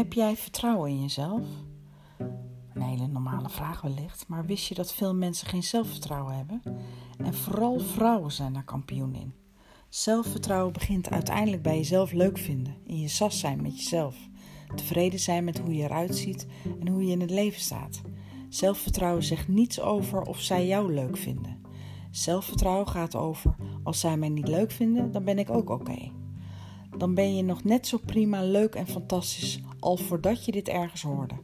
Heb jij vertrouwen in jezelf? Een hele normale vraag wellicht, maar wist je dat veel mensen geen zelfvertrouwen hebben? En vooral vrouwen zijn daar kampioen in. Zelfvertrouwen begint uiteindelijk bij jezelf leuk vinden, in je sas zijn met jezelf, tevreden zijn met hoe je eruit ziet en hoe je in het leven staat. Zelfvertrouwen zegt niets over of zij jou leuk vinden. Zelfvertrouwen gaat over: als zij mij niet leuk vinden, dan ben ik ook oké. Dan ben je nog net zo prima, leuk en fantastisch al voordat je dit ergens hoorde.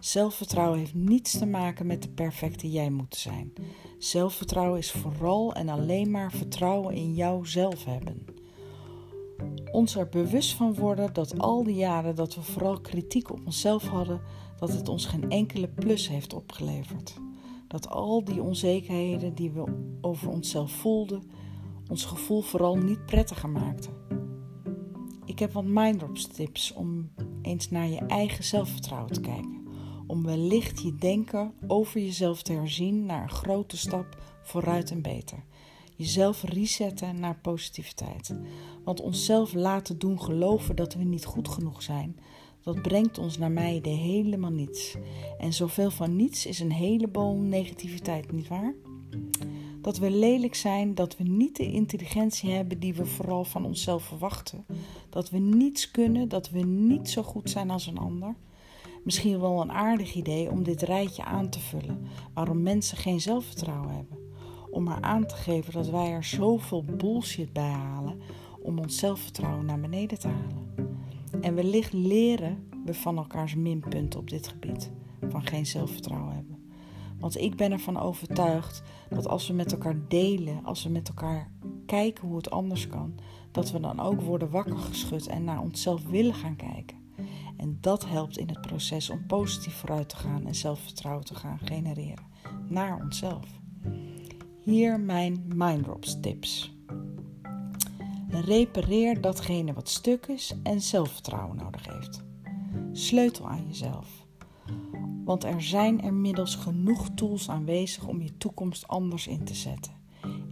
Zelfvertrouwen heeft niets te maken met de perfecte jij moeten zijn. Zelfvertrouwen is vooral en alleen maar vertrouwen in jouzelf hebben. Ons er bewust van worden dat al die jaren dat we vooral kritiek op onszelf hadden, dat het ons geen enkele plus heeft opgeleverd. Dat al die onzekerheden die we over onszelf voelden, ons gevoel vooral niet prettiger maakten. Ik heb wat minddrops tips om eens naar je eigen zelfvertrouwen te kijken om wellicht je denken over jezelf te herzien naar een grote stap vooruit en beter. Jezelf resetten naar positiviteit. Want onszelf laten doen geloven dat we niet goed genoeg zijn, dat brengt ons naar mij de helemaal niets. En zoveel van niets is een heleboel negativiteit, nietwaar? Dat we lelijk zijn, dat we niet de intelligentie hebben die we vooral van onszelf verwachten. Dat we niets kunnen, dat we niet zo goed zijn als een ander Misschien wel een aardig idee om dit rijtje aan te vullen waarom mensen geen zelfvertrouwen hebben. Om maar aan te geven dat wij er zoveel bullshit bij halen om ons zelfvertrouwen naar beneden te halen. En wellicht leren we van elkaars minpunten op dit gebied van geen zelfvertrouwen hebben. Want ik ben ervan overtuigd dat als we met elkaar delen, als we met elkaar kijken hoe het anders kan, dat we dan ook worden wakker geschud en naar onszelf willen gaan kijken. En dat helpt in het proces om positief vooruit te gaan en zelfvertrouwen te gaan genereren naar onszelf. Hier mijn Minddrops tips. Repareer datgene wat stuk is en zelfvertrouwen nodig heeft. Sleutel aan jezelf. Want er zijn er middels genoeg tools aanwezig om je toekomst anders in te zetten.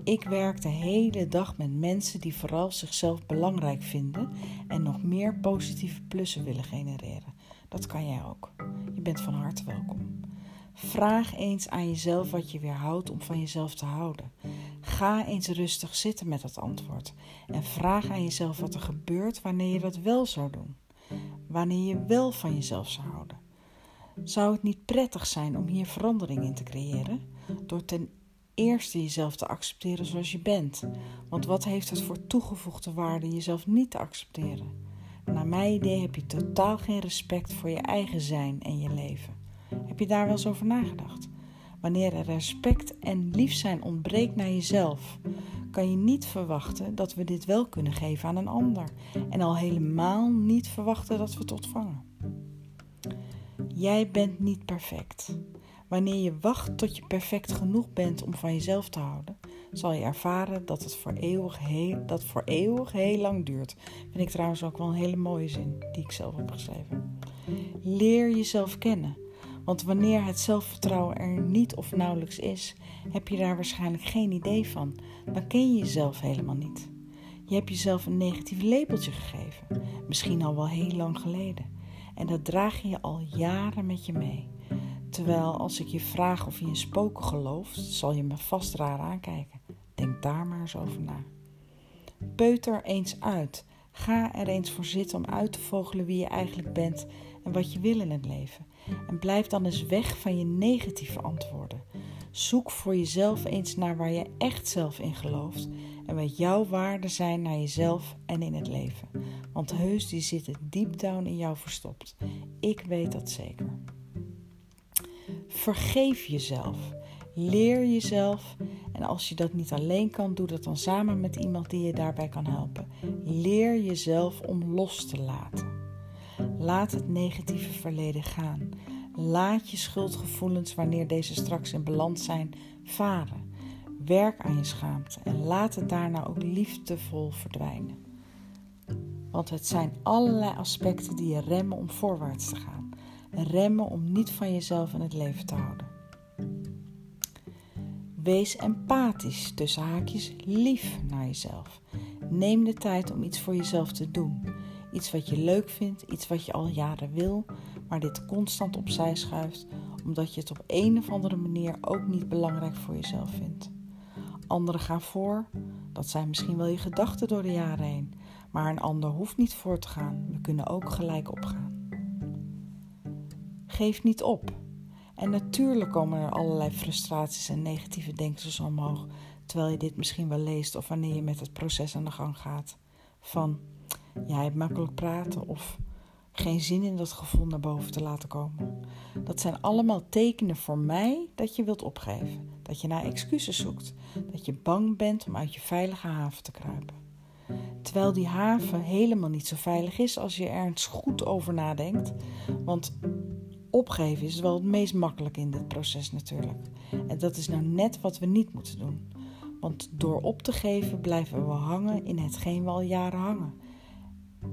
Ik werk de hele dag met mensen die vooral zichzelf belangrijk vinden en nog meer positieve plussen willen genereren. Dat kan jij ook. Je bent van harte welkom. Vraag eens aan jezelf wat je weerhoudt om van jezelf te houden. Ga eens rustig zitten met dat antwoord en vraag aan jezelf wat er gebeurt wanneer je dat wel zou doen. Wanneer je wel van jezelf zou houden. Zou het niet prettig zijn om hier verandering in te creëren? Door ten eerste jezelf te accepteren zoals je bent. Want wat heeft het voor toegevoegde waarde jezelf niet te accepteren? Naar mijn idee heb je totaal geen respect voor je eigen zijn en je leven. Heb je daar wel eens over nagedacht? Wanneer er respect en lief zijn ontbreekt naar jezelf, kan je niet verwachten dat we dit wel kunnen geven aan een ander. En al helemaal niet verwachten dat we het ontvangen. Jij bent niet perfect. Wanneer je wacht tot je perfect genoeg bent om van jezelf te houden, zal je ervaren dat het voor eeuwig heel, dat voor eeuwig heel lang duurt. Vind ik trouwens ook wel een hele mooie zin die ik zelf heb geschreven. Leer jezelf kennen. Want wanneer het zelfvertrouwen er niet of nauwelijks is, heb je daar waarschijnlijk geen idee van. Dan ken je jezelf helemaal niet. Je hebt jezelf een negatief labeltje gegeven, misschien al wel heel lang geleden. En dat draag je al jaren met je mee. Terwijl als ik je vraag of je in spoken gelooft, zal je me vast raar aankijken. Denk daar maar eens over na. Peuter eens uit. Ga er eens voor zitten om uit te vogelen wie je eigenlijk bent en wat je wil in het leven. En blijf dan eens weg van je negatieve antwoorden. Zoek voor jezelf eens naar waar je echt zelf in gelooft en wat jouw waarden zijn naar jezelf en in het leven. Want heus, die zitten deep down in jou verstopt. Ik weet dat zeker. Vergeef jezelf. Leer jezelf. En als je dat niet alleen kan, doe dat dan samen met iemand die je daarbij kan helpen. Leer jezelf om los te laten. Laat het negatieve verleden gaan. Laat je schuldgevoelens, wanneer deze straks in balans zijn, varen. Werk aan je schaamte en laat het daarna ook liefdevol verdwijnen. Want het zijn allerlei aspecten die je remmen om voorwaarts te gaan remmen om niet van jezelf in het leven te houden. Wees empathisch, tussen haakjes lief naar jezelf. Neem de tijd om iets voor jezelf te doen. Iets wat je leuk vindt, iets wat je al jaren wil, maar dit constant opzij schuift omdat je het op een of andere manier ook niet belangrijk voor jezelf vindt. Anderen gaan voor, dat zijn misschien wel je gedachten door de jaren heen, maar een ander hoeft niet voor te gaan. We kunnen ook gelijk opgaan. Geef niet op. En natuurlijk komen er allerlei frustraties en negatieve denkers omhoog, terwijl je dit misschien wel leest of wanneer je met het proces aan de gang gaat. Van, jij hebt makkelijk praten of geen zin in dat gevoel naar boven te laten komen. Dat zijn allemaal tekenen voor mij dat je wilt opgeven, dat je naar excuses zoekt, dat je bang bent om uit je veilige haven te kruipen. Terwijl die haven helemaal niet zo veilig is als je er eens goed over nadenkt. Want opgeven is wel het meest makkelijk in dit proces natuurlijk. En dat is nou net wat we niet moeten doen. Want door op te geven blijven we hangen in hetgeen we al jaren hangen.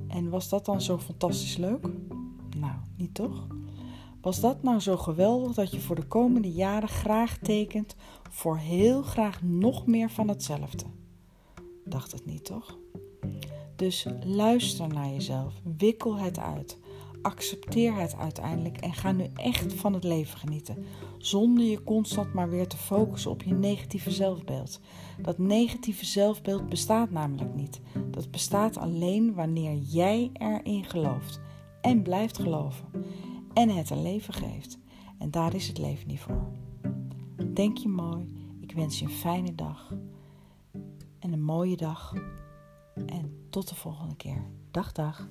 En was dat dan zo fantastisch leuk? Nou, niet toch? Was dat nou zo geweldig dat je voor de komende jaren graag tekent voor heel graag nog meer van hetzelfde? Dacht het niet, toch? Dus luister naar jezelf, wikkel het uit, accepteer het uiteindelijk en ga nu echt van het leven genieten, zonder je constant maar weer te focussen op je negatieve zelfbeeld. Dat negatieve zelfbeeld bestaat namelijk niet. Dat bestaat alleen wanneer jij erin gelooft en blijft geloven en het een leven geeft. En daar is het leven niet voor. Denk je mooi. Ik wens je een fijne dag en een mooie dag. En tot de volgende keer. Dag, dag.